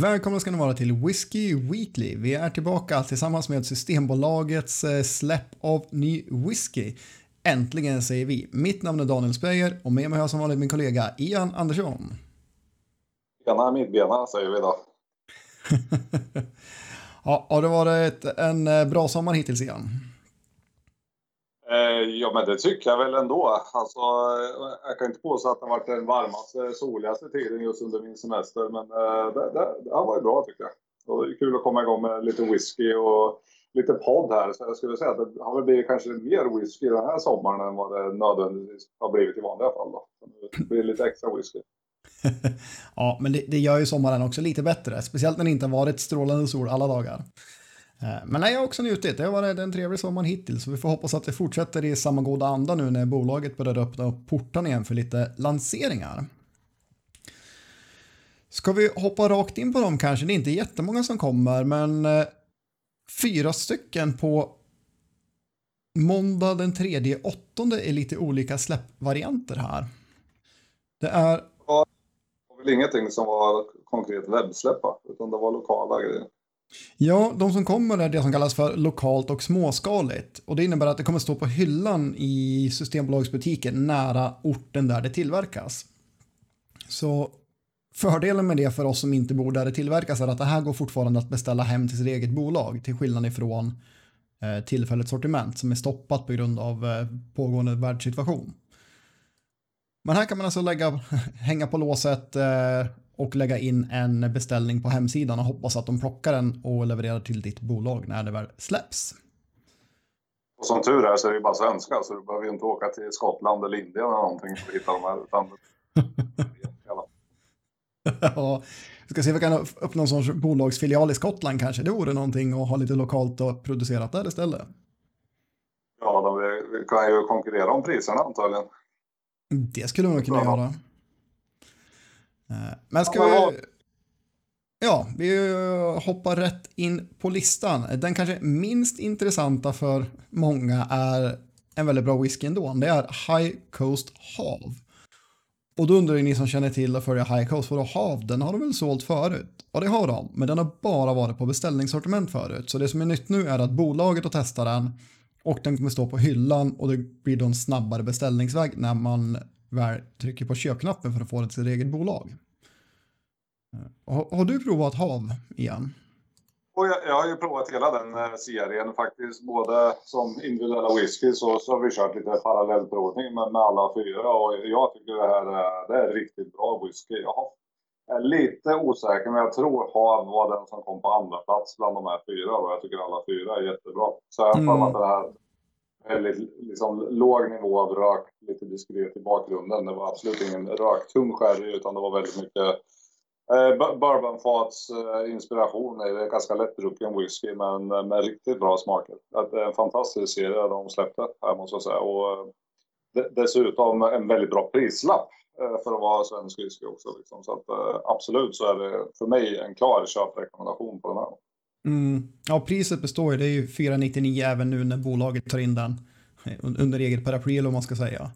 Välkomna ska ni vara till Whiskey Weekly. Vi är tillbaka tillsammans med Systembolagets eh, släpp av ny whisky. Äntligen säger vi. Mitt namn är Daniel Speyer och med mig har jag som vanligt min kollega Ian Andersson. Bena mittbena säger vi då. ja, har det varit en eh, bra sommar hittills Ian? Eh, ja, men det tycker jag väl ändå. Alltså, eh, jag kan inte påstå att det har varit den varmaste, soligaste tiden just under min semester, men eh, det, det, det har varit bra tycker jag. Och det är kul att komma igång med lite whisky och lite podd här. Så jag skulle säga att det har väl blivit kanske mer whisky den här sommaren än vad det nödvändigtvis har blivit i vanliga fall. Då. det blir lite extra whisky. ja, men det, det, gör ju sommaren också lite bättre, speciellt när det inte har varit strålande sol alla dagar. Eh, men nej, jag har också njutit. Det har varit en trevlig sommar hittills. Så vi får hoppas att det fortsätter i samma goda anda nu när bolaget börjar öppna upp portarna igen för lite lanseringar. Ska vi hoppa rakt in på dem kanske? Det är inte jättemånga som kommer, men eh, fyra stycken på måndag den tredje åttonde är lite olika släppvarianter här. Det är... Det var väl ingenting som var konkret webbsläppa, utan det var lokala grejer. Ja, de som kommer är det som kallas för lokalt och småskaligt. Och det innebär att det kommer stå på hyllan i Systembolagsbutiken nära orten där det tillverkas. Så fördelen med det för oss som inte bor där det tillverkas är att det här går fortfarande att beställa hem till sitt eget bolag till skillnad ifrån eh, tillfälligt sortiment som är stoppat på grund av eh, pågående världssituation. Men här kan man alltså lägga, hänga på låset eh, och lägga in en beställning på hemsidan och hoppas att de plockar den och levererar till ditt bolag när det väl släpps. Och som tur är så är det bara svenska så du behöver inte åka till Skottland eller Indien eller någonting för att hitta de här. Utan... ja, vi ska se om vi kan öppna någon sorts bolagsfilial i Skottland kanske. Det vore någonting att ha lite lokalt och producerat där istället. Ja, de, vi kan ju konkurrera om priserna antagligen. Det skulle de kunna göra. Men ska vi... Ja, vi hoppar rätt in på listan. Den kanske minst intressanta för många är en väldigt bra whisky ändå. Det är High Coast Hav. Och då undrar ni som känner till att följa High Coast, vadå Hav? Den har de väl sålt förut? Ja, det har de, men den har bara varit på beställningssortiment förut. Så det som är nytt nu är att bolaget har testat den och den kommer stå på hyllan och det blir då en snabbare beställningsväg när man väl trycker på köpknappen för att få det till sitt eget bolag. Har, har du provat HAV igen? Och jag, jag, har ju provat hela den eh, serien faktiskt. Både som individuella whisky så, så har vi kört lite parallellprovning med, med alla fyra. Och jag tycker det här är, det är riktigt bra whisky. Jag är lite osäker men jag tror HAV var den som kom på andra plats bland de här fyra. Och jag tycker alla fyra är jättebra. Så jag har mm. att det här väldigt liksom, låg nivå av rök, lite diskret i bakgrunden. Det var absolut ingen röktung sherry utan det var väldigt mycket eh, bourbonfats eh, inspiration. Det är ganska lättdrucken whisky men eh, med riktigt bra smaker. Det är en fantastisk serie de släppte här måste jag säga. Och eh, dessutom en väldigt bra prislapp eh, för att vara svensk whisky också. Liksom. Så att, absolut så är det för mig en klar köprekommendation på den här. Mm. Ja, priset består ju, det är ju 499 även nu när bolaget tar in den eh, under eget paraply eller vad man ska säga.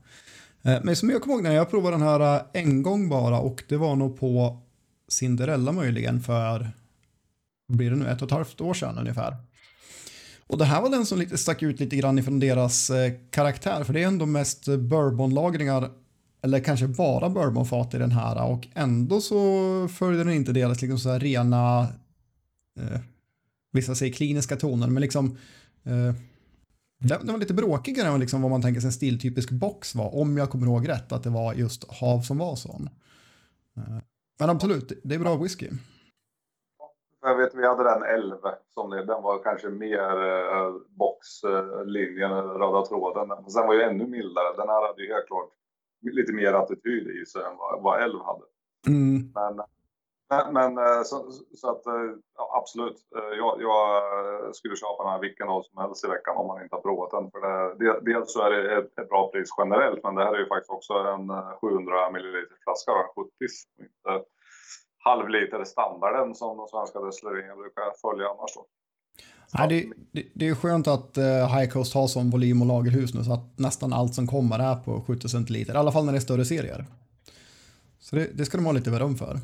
Eh, men som jag kommer ihåg när jag provade den här eh, en gång bara och det var nog på Cinderella möjligen för, blir det nu, ett och ett halvt år sedan ungefär. Och det här var den som lite stack ut lite grann ifrån deras karaktär för det är ändå mest bourbonlagringar eller kanske bara bourbonfat i den här och ändå så följde den inte deras liksom så här rena eh, vissa säger kliniska toner, men liksom eh, den, var lite bråkigare än liksom vad man tänker sig en stiltypisk box var, om jag kommer ihåg rätt, att det var just hav som var sån. Eh, men absolut, det är bra whisky. Jag vet, vi hade den 11 som det, den var kanske mer eh, boxlinjen, eh, röda tråden. Sen var ju ännu mildare. Den här hade ju helt klart lite mer attityd i sig än vad, vad 11 hade. Mm. Men men, men eh, så, så, att eh, ja, absolut, eh, jag, jag, skulle köpa den här vilken dag som helst i veckan om man inte har provat den. För det, dels så är det ett, ett, bra pris generellt, men det här är ju faktiskt också en 700 ml flaska, 70 inte halvliter standarden som de svenska destillerierna brukar följa annars. Då. Nej, det, det, det, är skönt att uh, High Coast har sån volym och lagerhus nu så att nästan allt som kommer är på 70 centiliter. I alla fall när det är större serier. Så det, det ska de ha lite beröm för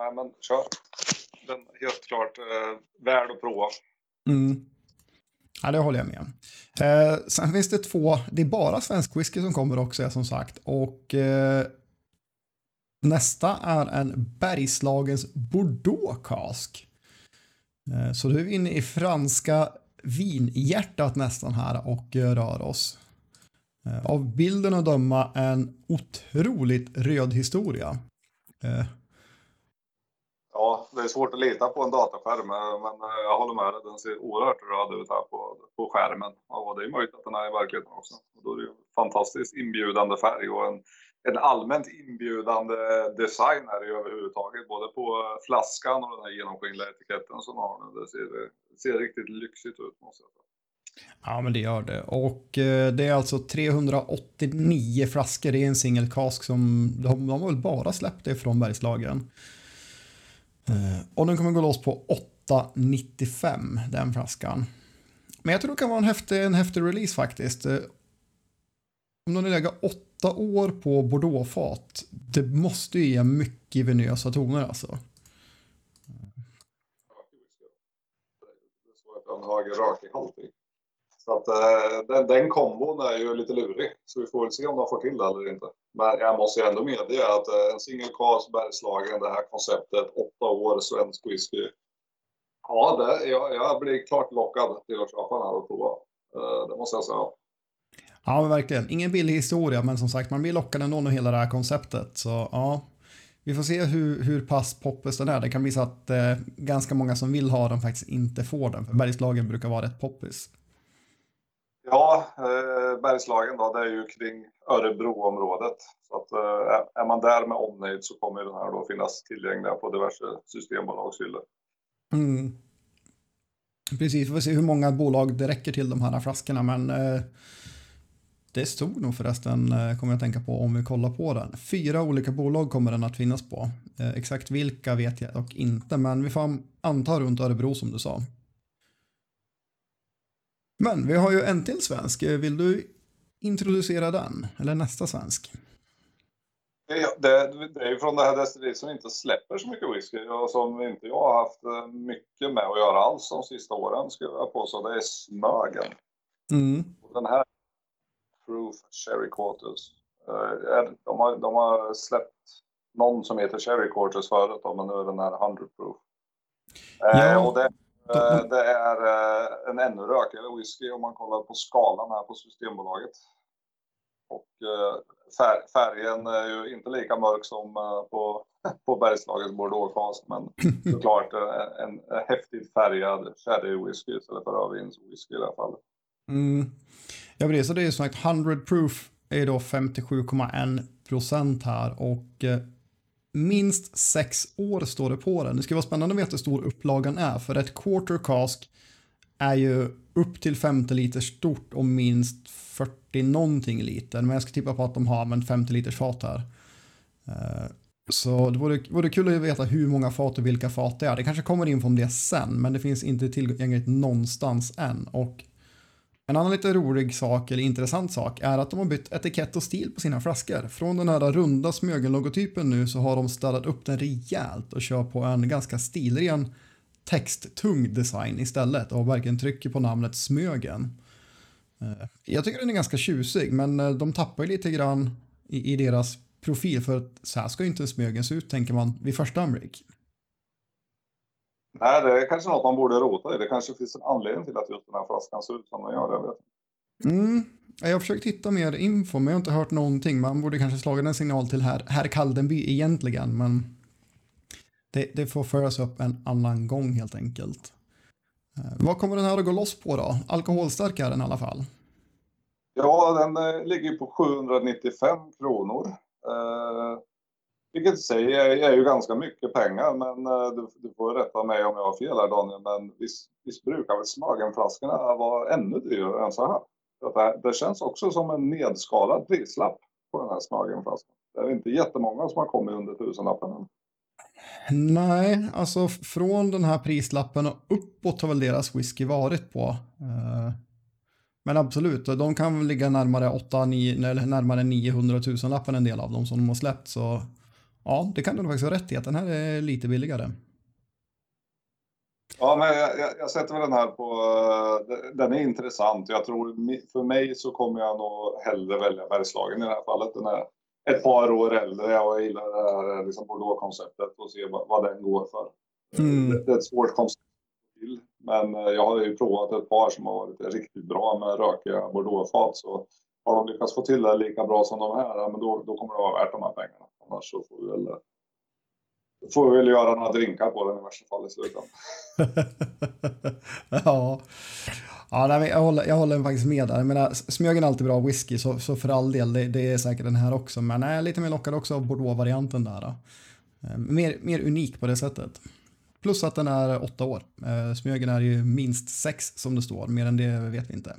nej men kör. Den är helt klart eh, värd att prova. Mm. Ja, det håller jag med om. Eh, sen finns det två, det är bara svensk whisky som kommer också som sagt. Och eh, nästa är en Bergslagens Bordeaux Cask. Eh, så då är vi inne i franska vinhjärtat nästan här och eh, rör oss. Eh, av bilden att döma en otroligt röd historia. Eh, det är svårt att lita på en dataskärm, eh, men eh, jag håller med dig. Den ser oerhört röd ut här på, på skärmen. Och det är möjligt att den är i verkligheten också. Och då är det ju fantastiskt inbjudande färg och en, en allmänt inbjudande design här i överhuvudtaget. Både på eh, flaskan och den här genomskinliga etiketten som har nu. Det ser, det ser riktigt lyxigt ut måste jag säga. Ja, men det gör det. Och eh, det är alltså 389 flaskor. i en single cask som de, de har väl bara släppt det från Bergslagen. Eh, och den kommer gå loss på 895 den flaskan. Men jag tror det kan vara en häftig, en häftig release faktiskt. Eh, om den lägger åtta år på Bordeauxfat, det måste ju ge mycket venösa toner alltså. Det att har rakihalt i. Så att eh, den, den kombon är ju lite lurig. Så vi får väl se om de får till det eller inte. Men jag måste ju ändå medge att eh, en single cast Bergslagen, det här konceptet, åtta år svensk whisky. Ja, det, jag, jag blir klart lockad till att köpa den här och prova. Eh, det måste jag säga. Ja, verkligen. Ingen billig historia, men som sagt, man blir lockad ändå av hela det här konceptet. Så ja, vi får se hur, hur pass poppis den är. Det kan bli så att eh, ganska många som vill ha den faktiskt inte får den, för Bergslagen brukar vara rätt poppis. Ja, eh, Bergslagen då, det är ju kring Örebroområdet. Så att, eh, är man där med omnejd så kommer den här då finnas tillgängliga på diverse systembolagshyllor. Mm. Precis, vi får se hur många bolag det räcker till de här flaskorna, men eh, det stod nog förresten, eh, kommer jag att tänka på, om vi kollar på den. Fyra olika bolag kommer den att finnas på. Eh, exakt vilka vet jag dock inte, men vi får anta runt Örebro som du sa. Men vi har ju en till svensk. Vill du introducera den? Eller nästa svensk? Det, det, det är ju från det här destilleriet som inte släpper så mycket whisky och som inte jag har haft eh, mycket med att göra alls de sista åren skulle jag påstå. Det är Smögen. Mm. Den här Proof Cherry Quarters. Eh, de har, de har släppt någon som heter Cherry Quarters förut men nu är den här 100 Proof. Eh, Ja. Och det, det är en ännu rökigare whisky om man kollar på skalan här på Systembolaget. Och fär, färgen är ju inte lika mörk som på, på Bergslagens Bordeaux men såklart en, häftigt färgad sherry whisky istället för rödvinswhisky i det här fallet. Mm. Ja, precis. Så det är ju som sagt 100 proof är då 57,1 procent här och eh, minst sex år står det på den. Det ska vara spännande att veta hur stor upplagan är för ett quarter cask är ju upp till 50 liter stort och minst 40 någonting liter. Men jag ska tippa på att de har använt 50 liters fat här. Eh, så det vore, vore kul att veta hur många fat och vilka fat det är. Det kanske kommer info om det sen, men det finns inte tillgängligt någonstans än. Och en annan lite rolig sak, eller intressant sak, är att de har bytt etikett och stil på sina flaskor. Från den här runda Smögen-logotypen nu så har de städat upp den rejält och kör på en ganska stilren texttung design istället och verkligen trycker på namnet Smögen. Eh, jag tycker den är ganska tjusig, men eh, de tappar ju lite grann i, i deras profil för att så här ska ju inte Smögen se ut, tänker man vid första anblick. Nej, det är kanske något man borde rota i. Det kanske finns en anledning till att just den här flaskan ser ut som den gör. Jag vet. Mm. Jag har försökt hitta mer info, men jag har inte hört någonting. Man borde kanske slagit en signal till herr, herr Kaldenby egentligen, men det, det får föras upp en annan gång helt enkelt. Eh, vad kommer den här att gå loss på då? Alkoholstark är den i alla fall. Ja, den eh, ligger på 795 kronor. Eh, vilket i sig är, är ju ganska mycket pengar, men eh, du, du får rätta mig om jag har fel här Daniel. Men visst, visst brukar väl Smögenflaskorna vara ännu dyrare än så här? Det, det känns också som en nedskalad prislapp på den här Smögenflaskan. Det är inte jättemånga som har kommit under tusenlappen än. Nej, alltså från den här prislappen och uppåt har väl deras whisky varit på. Eh, men absolut, de kan väl ligga närmare 8, 9, närmare 900 000 lappen en del av dem som de har släppt. Så Ja, det kan du faktiskt ha rätt i att den här är lite billigare. Ja, men jag, jag, jag sätter väl den här på... eh, Den är intressant. Jag tror för mig så kommer jag nog hellre välja Bergslagen i det här fallet. Den är ett par år äldre jag gillar det här liksom Bordeaux-konceptet och se vad, vad den går för. Mm. Det, det är ett svårt koncept till, men eh, jag har ju provat ett par som har varit riktigt bra med rökiga Bordeaux-fat. Så har de lyckats få till det lika bra som de här, men då, då kommer det vara värt de här pengarna. Annars så får vi väl, eh, får vi väl göra några drinkar på den i värsta fall i slutändan. ja, ja nej, jag, håller, jag håller faktiskt med där. Jag menar, Smögen är alltid bra whisky, så, så för all del, det, det är säkert den här också. Men jag är lite mer lockad också av Bordeaux-varianten där. Då. Mer, mer unik på det sättet. Plus att den är åtta år. Eh, smögen är ju minst sex som det står, mer än det vet vi inte.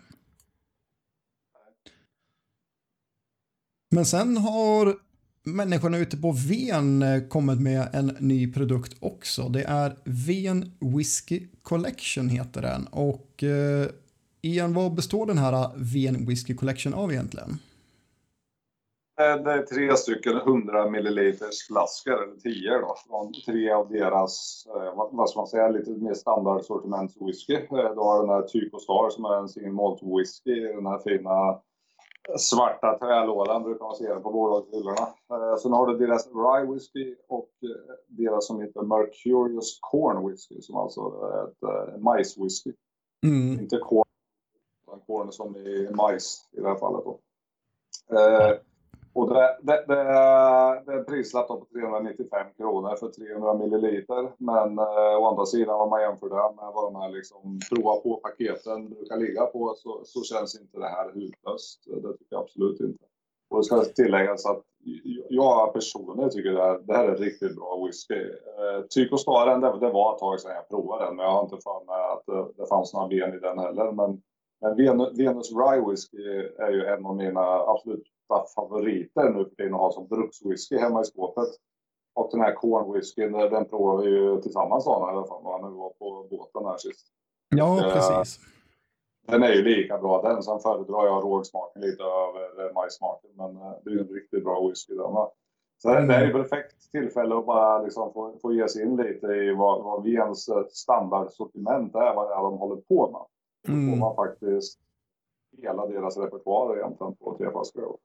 Men sen har människorna ute på Ven eh, kommit med en ny produkt också. Det är Ven Whisky Collection heter den. Och eh, Ian, vad består den här eh, Ven Whisky Collection av egentligen? Det är tre stycken 100 milliliters flaskor, eller 10 då, från tre av deras, eh, vad, ska man säga, lite mer standardsortiments whisky. Då har den här Tycho Star som är en single malt whisky, den här fina svarta trälådan brukar man se det på bolagshyllorna. Eh, Sen har du deras Rye Whisky och eh, deras som heter Mercurius Corn Whisky som alltså är ett eh, majswhisky. Mm. Inte corn, utan corn som i majs i det här fallet. Då. Eh, och det, det, det, är- det är en prislapp på 395 kronor för 300 milliliter. Men eh, å andra sidan om man jämför det med vad de här liksom, prova på-paketen brukar ligga på så, så känns inte det här hutlöst. Det tycker jag absolut inte. Och det ska tilläggas att jag personligen tycker det här, det här är riktigt bra whisky. Eh, Tycho Staren, det, det var ett tag sedan jag provade den, men jag har inte för mig att det, det fanns några ben i den heller. Men, men Venus, Venus Rye Whisky är ju en av mina absolut absoluta favoriter nu för tiden att ha som brukswhisky hemma i skåpet. Och den här corn whiskyn, den provade vi ju tillsammans då, i alla fall, när vi var på båten här sist. Ja, Eh, precis. Den är ju lika bra den. Sen föredrar jag rågsmaken lite över eh, majssmaken. Men eh, det är ju en riktigt bra whisky den va. Så det det är ju perfekt tillfälle att bara liksom få, få ge sig in lite i vad, vad Vens standardsortiment är. Vad det är de håller på med. Då får Mm. man faktiskt hela deras repertoar egentligen på tre flaskor.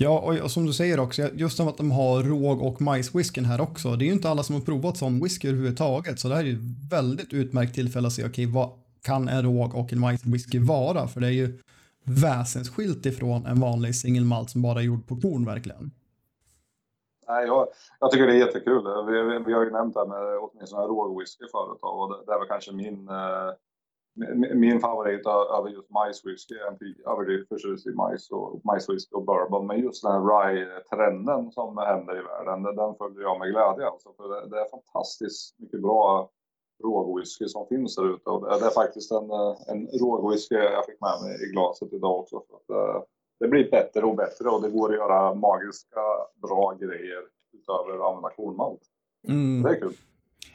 Ja, och- som du säger också, just att de har råg och majswhiskyn här också. Det är ju inte alla som har provat sån whisky överhuvudtaget, så det här är ju ett väldigt utmärkt tillfälle att se, okej, vad kan en råg och en majswhisky vara? För det är ju väsensskilt ifrån en vanlig single malt som bara är gjord på korn verkligen. Nej, jag, jag tycker det är jättekul. Vi, vi, vi har ju nämnt det här med åtminstone rågwhisky förut och det, det är väl kanske min, eh, min, favorit över just majswhisky. Jag är inte överdrivet förtjust i majs och majswhisky och bourbon, men just den här rye-trenden som händer i världen, den, följer jag med glädje alltså. För det, det är fantastiskt mycket bra rågwhisky som finns där ute och det, är faktiskt en, en rågwhisky jag fick med mig i glaset idag också. För att, eh, det blir bättre och bättre och det går att göra magiska bra grejer utöver att använda kornmalt. Mm. Det är kul.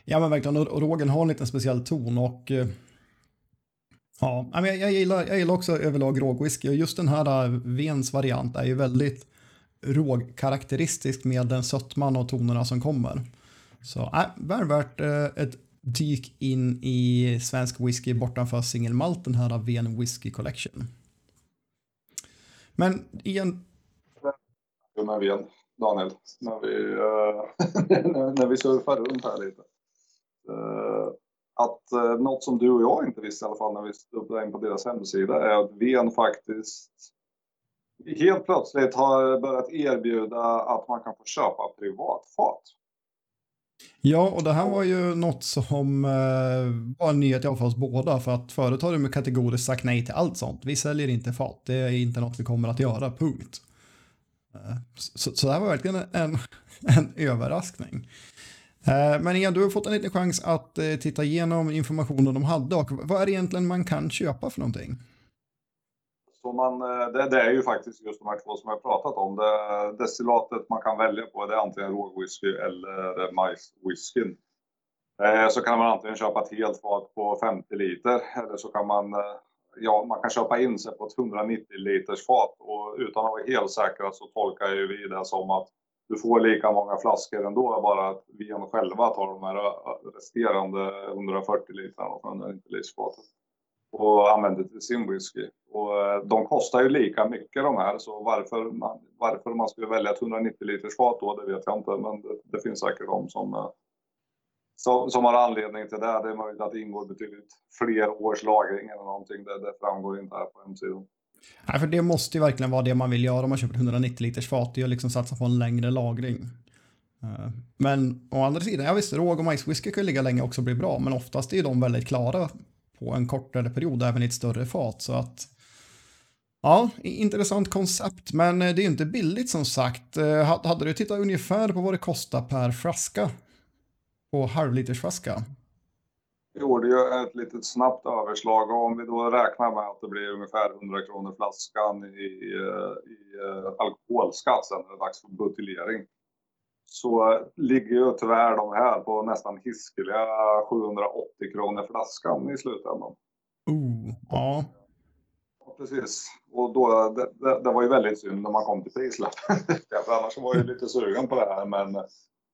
Ja men verkligen, och och rågen har en liten speciell ton och eh, ja, jag, jag, gillar, jag gillar också överlag rågwhisky och just den här äh, Vens variant är ju väldigt rågkaraktäristisk med den sötman och tonerna som kommer. Så äh, väl värt eh, ett dyk in i svensk whisky bortanför singelmalt den här äh, Ven Whisky Collection. Men igen, Jo, Ven, Daniel, när vi, eh, när- vi surfar runt här lite. Uh att eh, något som du och jag inte visste i alla fall när vi snubblade in på deras hemsida är att Ven faktiskt helt plötsligt har börjat erbjuda att man kan få köpa privatfat. Ja, och det här var ju något som eh, var en nyhet jag för oss båda för att förut har de kategoriskt sagt nej till allt sånt. Vi säljer inte fat, det är inte något vi kommer att göra, punkt. Eh, så, så det här var verkligen en, en överraskning. Eh, men Ian, du har fått en liten chans att eh, titta igenom informationen de hade och vad är det egentligen man kan köpa för någonting? Så man, eh, det, det är ju faktiskt just de här två som jag har pratat om. Det, destillatet man kan välja på det är antingen rågwhisky eller majswhiskyn. Så kan man antingen köpa ett helt fat på 50 liter eller så kan man, ja, man kan köpa in sig på ett 190 liters fat och utan att vara helt säkra så tolkar ju vi det som att du får lika många flaskor ändå, bara att vi själva tar de här äh, resterande 140 liter och 190 liters och använder till sin whisky. Och äh, de kostar ju lika mycket de här, så varför man, varför man skulle välja ett 190 liters fat då, det vet jag inte. Men det, det finns säkert de som, äh, som, som, har anledning till det. Det är möjligt att det ingår betydligt fler års lagring eller någonting. Det, det framgår inte här på hemsidan. Nej, för det måste ju verkligen vara det man vill göra om man köper 190 liters fat. Det är att liksom satsa på en längre lagring. Eh, men å andra sidan, ja visst, råg och majswhisky kan ju ligga länge också och bli bra, men oftast är ju de väldigt klara på en kortare period, även i ett större fat. Så att, ja, intressant koncept, men eh, det är ju inte billigt som sagt. Eh, hade du tittat ungefär på vad det kostar per flaska? På halvlitersflaska? Gjorde ju ett litet snabbt överslag och om vi då räknar med att det blir ungefär 100 kronor flaskan i, i eh, alkoholskatt sen när det är dags för buteljering. Så ligger ju tyvärr de här på nästan hiskeliga 780 kronor flaskan i slutändan. Oh, ja. ja precis. Och då, det, det, det, var ju väldigt synd när man kom till prislappen. Annars var jag lite sugen på det här. Men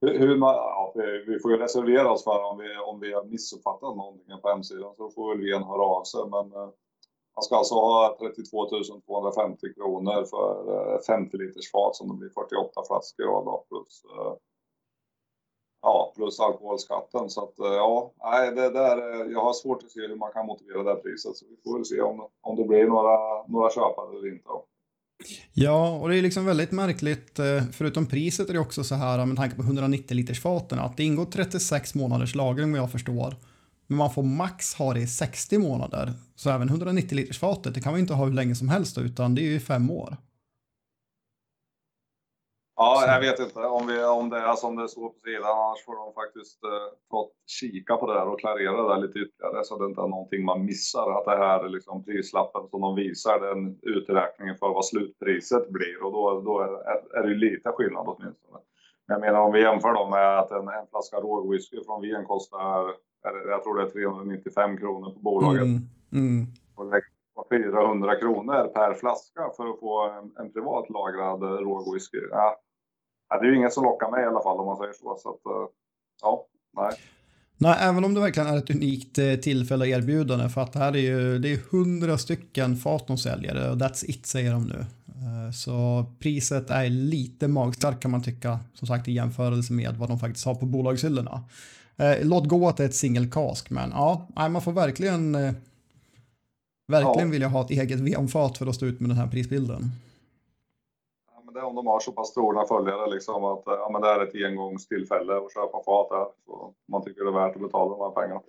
hur man, ja, vi får ju reservera oss för om vi, om vi har missuppfattat någonting på hemsidan så får väl Ven höra av sig. Men eh, man ska alltså ha 32 250 kronor för eh, 50 liters fat som det blir 48 flaskor av då, plus, eh, ja, plus alkoholskatten. Så att ja, nej, det där, jag har svårt att se hur man kan motivera det här priset. Så vi får väl se om, om det blir några, några köpare eller inte. Ja, och det är liksom väldigt märkligt, eh, förutom priset är det också så här med tanke på 190 liters faten att det ingår 36 månaders lagring vad jag förstår. Men man får max ha det i 60 månader. Så även 190 liters fatet, det kan man inte ha hur länge som helst utan det är ju fem år. Ja, jag vet inte om, vi, om det är som det står på sidan. Annars får de faktiskt eh, ta kika på det där och klarera det lite ytterligare så att det inte är någonting man missar. Att det här är liksom prislappen som de visar, den uträkningen för vad slutpriset blir. Och då, då är, är det lite skillnad åtminstone. Men jag menar om vi jämför då med att en, en flaska rågwhisky från Wien kostar, jag tror det är 395 kronor på bolaget. Mm, mm. Och lägger 400 kronor per flaska för att få en, en privat lagrad rågwhisky. Ja, det är ju inget som lockar mig i alla fall om man säger så. så att, eh, ja, nej. Nej, även om det verkligen är ett unikt eh, tillfälle att erbjudande för att det här är ju det är hundra stycken fat de säljer och that's it säger de nu. Eh, så priset är lite magstarkt kan man tycka, som sagt i jämförelse med vad de faktiskt har på bolagshyllorna. Låt gå att det är ett singelkask, men ja, man får verkligen verkligen ja. vilja ha ett eget VM-fat för att stå ut med den här prisbilden är om de har så pass trogna följare liksom att ja, men det är ett engångstillfälle att köpa fat här. Så man tycker det är värt att betala de här pengarna.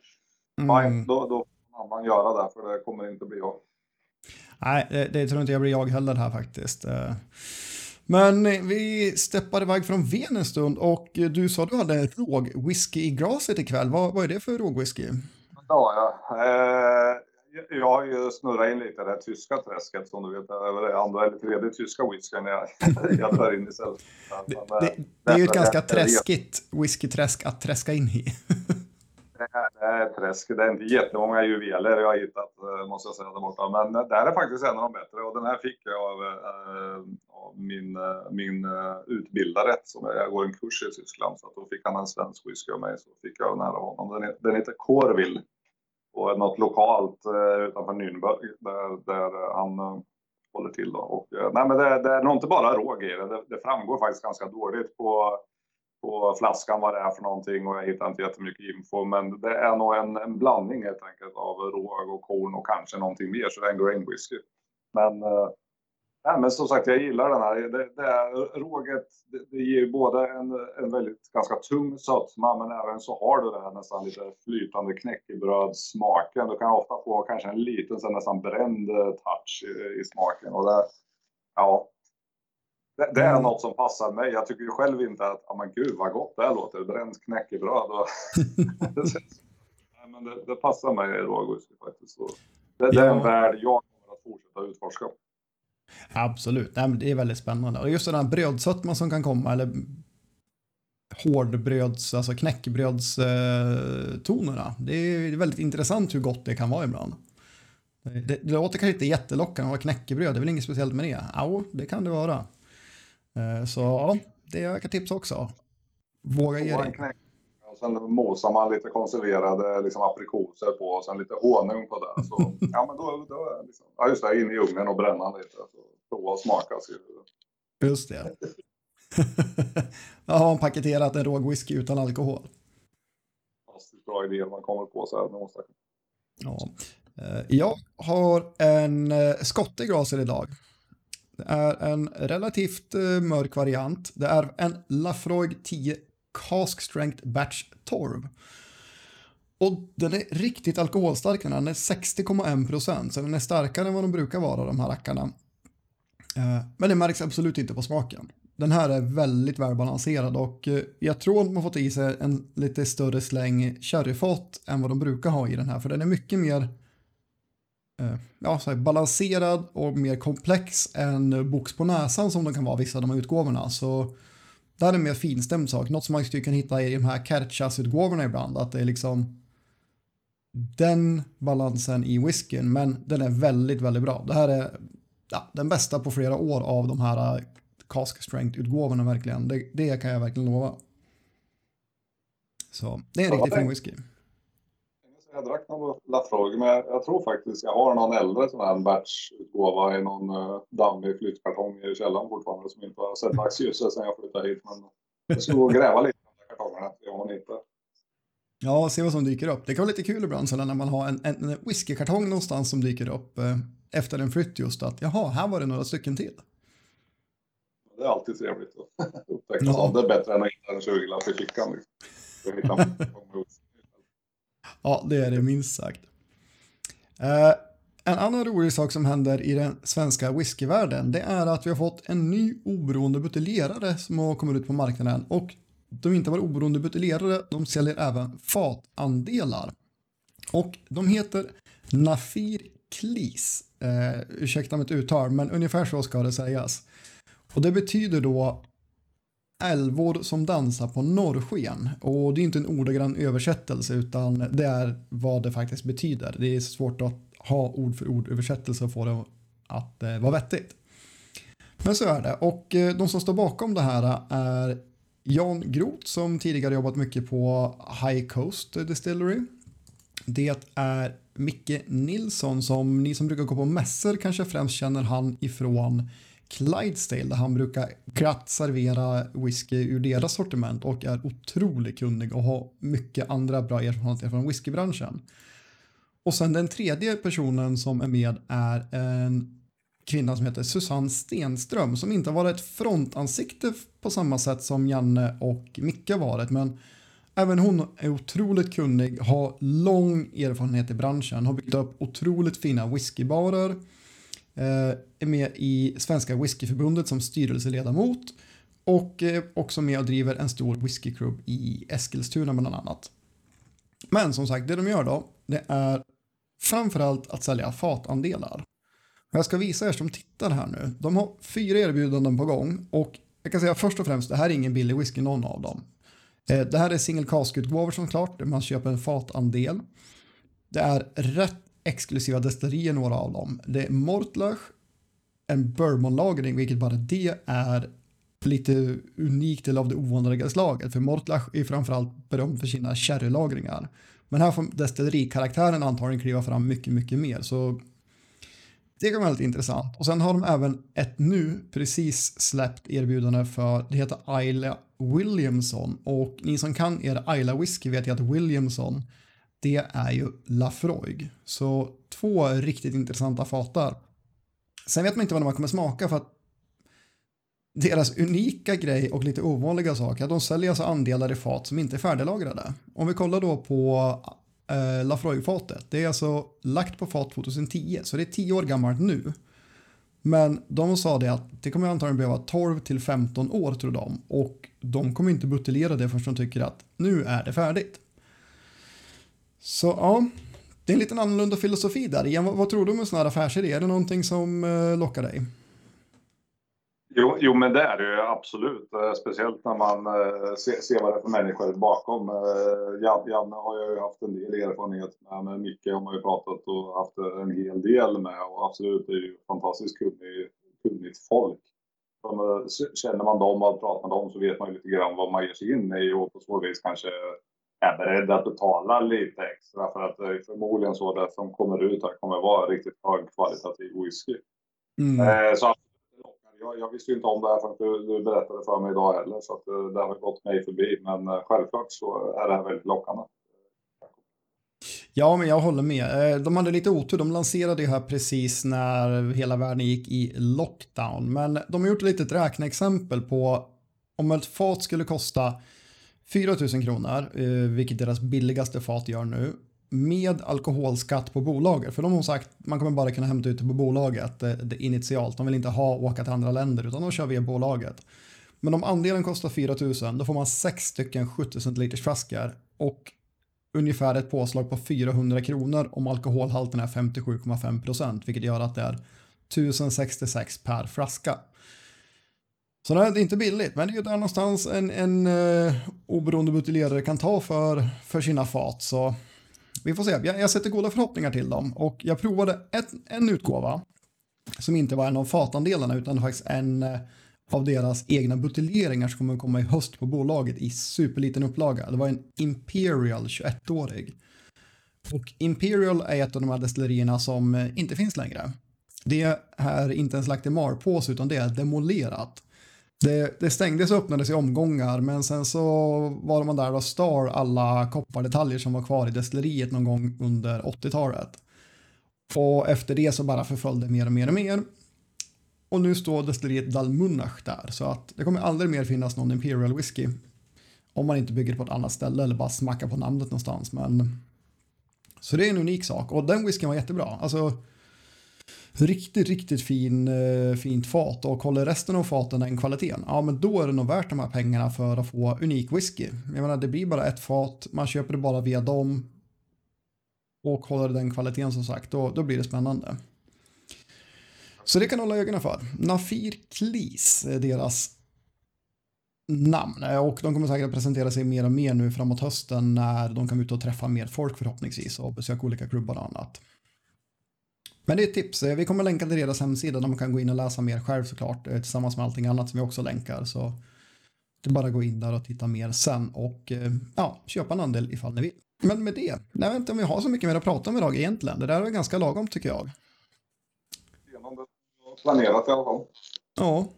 Mm. Fine, då, då får man göra det för det kommer inte bli jag. Nej, det, det tror inte jag blir jag heller här faktiskt. Eh, men vi steppar iväg från Ven en stund och du sa du hade rågwhisky i glaset ikväll. Vad, vad är det för rågwhisky? Ja, ja. Eh, jag har ju snurrat in lite i det tyska träsket som du vet. Är andra eller tredje tyska whiskyn jag, jag drar in i sällskapet. Det, det, det, är ju ett ganska träskigt whiskyträsk att träska in i. det är ett träsk. Det är inte jättemånga juveler jag har hittat eh, måste jag säga där borta. Men det här är faktiskt en av de bättre och den här fick jag av, av min, min utbildare som jag går en kurs i Tyskland. Så då fick han en svensk whisky av mig så fick jag den här av honom. Den, den heter Corville på något lokalt eh, utanför Nürnberg där, där han eh, håller till. Då. Och, eh, nej, men det, det är nog inte bara råg i det. det. Det framgår faktiskt ganska dåligt på, på flaskan vad det är för någonting och jag hittar inte jättemycket info. Men det är nog en, en blandning helt enkelt av råg och korn och kanske någonting mer så det är ändå en whisky. Men eh, Nej, men som sagt, jag gillar den här. Det, det råget det, det ger både en, en väldigt ganska tung sötma, men även så har du det här nästan lite flytande knäckebrödssmaken. Du kan ofta få kanske en liten så nästan bränd eh, touch i, i smaken. Och det, ja, det, det, är mm. något som passar mig. Jag tycker ju själv inte att, ja men gud vad gott det här låter, bränt knäckebröd. Och Nej, men det, det, passar mig i rågwhisky faktiskt. Så det, det är en värld jag kommer att fortsätta utforska. Absolut, Nej, det är väldigt spännande. Och just den här brödsötman som kan komma, eller hårdbröds, alltså knäckebrödstonerna. Det är väldigt intressant hur gott det kan vara ibland. Det, det, det låter kanske inte jättelockande att ha knäckebröd, det är väl inget speciellt med det? Ja, det kan det vara. Eh, så ja, det jag ett tipsa också. Våga ge dig. Sen mosar man lite konserverade liksom, aprikoser på och sen lite honung på det. Så, ja, men då, då, liksom, ja, just det, in i ugnen och bränna lite. Så, prova och smaka. Så. Just det. Jag har paketerat en råg whisky utan alkohol. Fantastiskt bra idé man kommer på så här. Ja. Eh, jag har en eh, Skotte glaser idag. Det är en relativt eh, mörk variant. Det är en Lafroig 10 Cask Strength Batch Torv. Och den är riktigt alkoholstark den är 60,1 procent, så den är starkare än vad de brukar vara de här rackarna. Eh, men det märks absolut inte på smaken. Den här är väldigt välbalanserad och eh, jag tror att man fått i sig en lite större släng sherryfat än vad de brukar ha i den här, för den är mycket mer eh, ja, så här, balanserad och mer komplex än box på näsan som de kan vara vissa av de här utgåvorna. Så det här är en mer finstämd sak, något som man skulle kunna hitta i de här Kerchas-utgåvorna ibland, att det är liksom den balansen i whiskyn, men den är väldigt, väldigt bra. Det här är ja, den bästa på flera år av de här cask strength-utgåvorna verkligen. Det, det, kan jag verkligen lova. Så det är en riktigt fin whisky jag drack någon Lafroig, men jag, tror faktiskt jag har någon äldre sån här batchutgåva i någon uh, dammig flyttkartong i källaren fortfarande som inte har sett dagsljuset sedan jag flyttade hit. Men jag ska gå och gräva lite i de kartongerna, jag har inte. Ja, se vad som dyker upp. Det kan vara lite kul ibland så när man har en, en whiskykartong någonstans som dyker upp eh, efter en flytt just att jaha, här var det några stycken till. Det är alltid trevligt att upptäcka ja. sånt. Det är bättre än att hitta en 20-lapp i fickan. Liksom. Ja, det är det minst sagt. Eh, en annan rolig sak som händer i den svenska whiskyvärlden det är att vi har fått en ny oberoende buteljerare som har kommit ut på marknaden och de inte bara oberoende buteljerare, de säljer även fatandelar. Och de heter Nafir Klis. Eh, ursäkta mitt uttal, men ungefär så ska det sägas. Och det betyder då älvor som dansar på norrsken. Och det är inte en ordagrann översättelse utan det är vad det faktiskt betyder. Det är svårt att ha ord för ord översättelse och få det att eh, vara vettigt. Men så är det. Och eh, de som står bakom det här är Jan Groth som tidigare jobbat mycket på High Coast Distillery. Det är Micke Nilsson som ni som brukar gå på mässor kanske främst känner han ifrån Clydesdale där han brukar glatt servera whisky ur deras sortiment och är otroligt kunnig och har mycket andra bra erfarenheter från whiskybranschen. Och sen den tredje personen som är med är en kvinna som heter Susanne Stenström som inte har varit ett frontansikte på samma sätt som Janne och Micke varit men även hon är otroligt kunnig, har lång erfarenhet i branschen, har byggt upp otroligt fina whiskybarer Eh, är med i Svenska Whiskyförbundet som styrelseledamot och eh, också med och driver en stor whiskyklubb i Eskilstuna bland annat. Men som sagt, det de gör då, det är framförallt att sälja fatandelar. Jag ska visa er som tittar här nu. De har fyra erbjudanden på gång och jag kan säga först och främst, det här är ingen billig whisky någon av dem. Eh, det här är single cask-utgåvor som klart, där man köper en fatandel. Det är rätt exklusiva destillerier, några av dem. Det är Mortlach, en bourbonlagring, vilket bara det är lite unikt eller av det ovanliga slaget. För Mortlach är framförallt berömd för sina sherrylagringar. Men här får destillerikaraktären antagligen kliva fram mycket, mycket mer. Så det kan vara väldigt intressant. Och sen har de även ett nu precis släppt erbjudande för, det heter Ayla Williamson. Och ni som kan er Ayla whisky vet ju att Williamson det är ju Lafroig. Så två riktigt intressanta fatar. Sen vet man inte vad de kommer smaka för att deras unika grej och lite ovanliga sak är att de säljer alltså andelar i fat som inte är färdiglagrade. Om vi kollar då på eh, Lafroig-fatet, det är alltså lagt på fat 2010, så det är 10 år gammalt nu. Men de sa det att det kommer antagligen behöva 12 till 15 år tror de och de kommer inte buteljera det förrän de tycker att nu är det färdigt. Så ja, det är en liten annorlunda filosofi där. Igen, vad, vad tror du om en sån här affärsidé? Är det någonting som eh, lockar dig? Jo, jo, men det är det ju absolut. Eh, speciellt när man eh, ser, ser vad det är för människor bakom. Uh, Janne har jag ju haft en del erfarenhet med, men Micke har man ju pratat och haft en hel del med. Och absolut, det är ju fantastiskt kunnig, kunnigt folk. känner man dem och pratar med dem så vet man ju lite grann vad man ger sig in i och på så vis kanske är beredd att betala lite extra för att det är förmodligen så det som kommer ut här kommer vara riktigt högkvalitativ whisky. Mm. Eh, så jag, jag, visste ju inte om det här förrän du, du berättade för mig idag heller så att eh, det har gått mig förbi. Men eh, självklart så är det här väldigt lockande. Ja, men jag håller med. De hade lite otur. De lanserade det här precis när hela världen gick i lockdown. Men de har gjort ett litet räkneexempel på om ett fat skulle kosta 4 000 kronor, eh, vilket deras billigaste fat gör nu, med alkoholskatt på bolaget. För de har sagt man kommer bara kunna hämta ut det på bolaget det, det initialt. De vill inte ha åka till andra länder utan de kör via bolaget. Men om andelen kostar 4 000 då får man sex stycken 70 centiliters flaskor och ungefär ett påslag på 400 kronor om alkoholhalten är 57,5 procent vilket gör att det är 1066 per flaska. Så det är inte billigt, men det är ju där någonstans en, en uh, oberoende buteljerare kan ta för, för sina fat. Så vi får se. Jag, jag sätter goda förhoppningar till dem och jag provade ett, en utgåva som inte var en av fatandelarna utan faktiskt en uh, av deras egna buteljeringar som kommer komma i höst på bolaget i superliten upplaga. Det var en Imperial 21-årig. Och Imperial är ett av de här destillerierna som uh, inte finns längre. Det är inte ens lagt i marpåse utan det är demolerat. Det, det stängdes och öppnades i omgångar men sen så var man där och stal alla koppardetaljer som var kvar i destilleriet någon gång under 80-talet. Och efter det så bara förföljde mer och mer och mer. Och nu står destilleriet Dalmunach där så att det kommer aldrig mer finnas någon Imperial Whiskey. Om man inte bygger på ett annat ställe eller bara smackar på namnet någonstans. Men... Så det är en unik sak och den whiskyn var jättebra. Alltså riktigt, riktigt fin, eh, fint fat och håller resten av faten den kvaliteten, ja men då är det nog värt de här pengarna för att få unik whisky. Jag menar det blir bara ett fat, man köper det bara via dem och håller den kvaliteten som sagt, då, då blir det spännande. Så det kan hålla ögonen för. Nafir Klis är deras namn och de kommer säkert att presentera sig mer och mer nu framåt hösten när de kan ut och träffa mer folk förhoppningsvis och besöka olika klubbar och annat. Men det är ett tips. Vi kommer länka till deras hemsida där man kan gå in och läsa mer själv såklart eh, tillsammans med allting annat som vi också länkar. Så det är bara att gå in där och titta mer sen och eh, ja, köpa en andel ifall ni vill. Men med det, jag vet inte om vi har så mycket mer att prata om idag egentligen. Det där är ganska lagom tycker jag. Planerat i alla fall. Ja,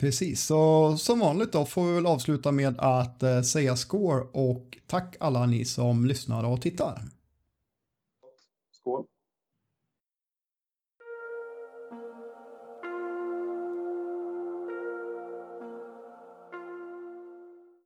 precis. Så som vanligt då får vi väl avsluta med att eh, säga score och tack alla ni som lyssnar och tittar.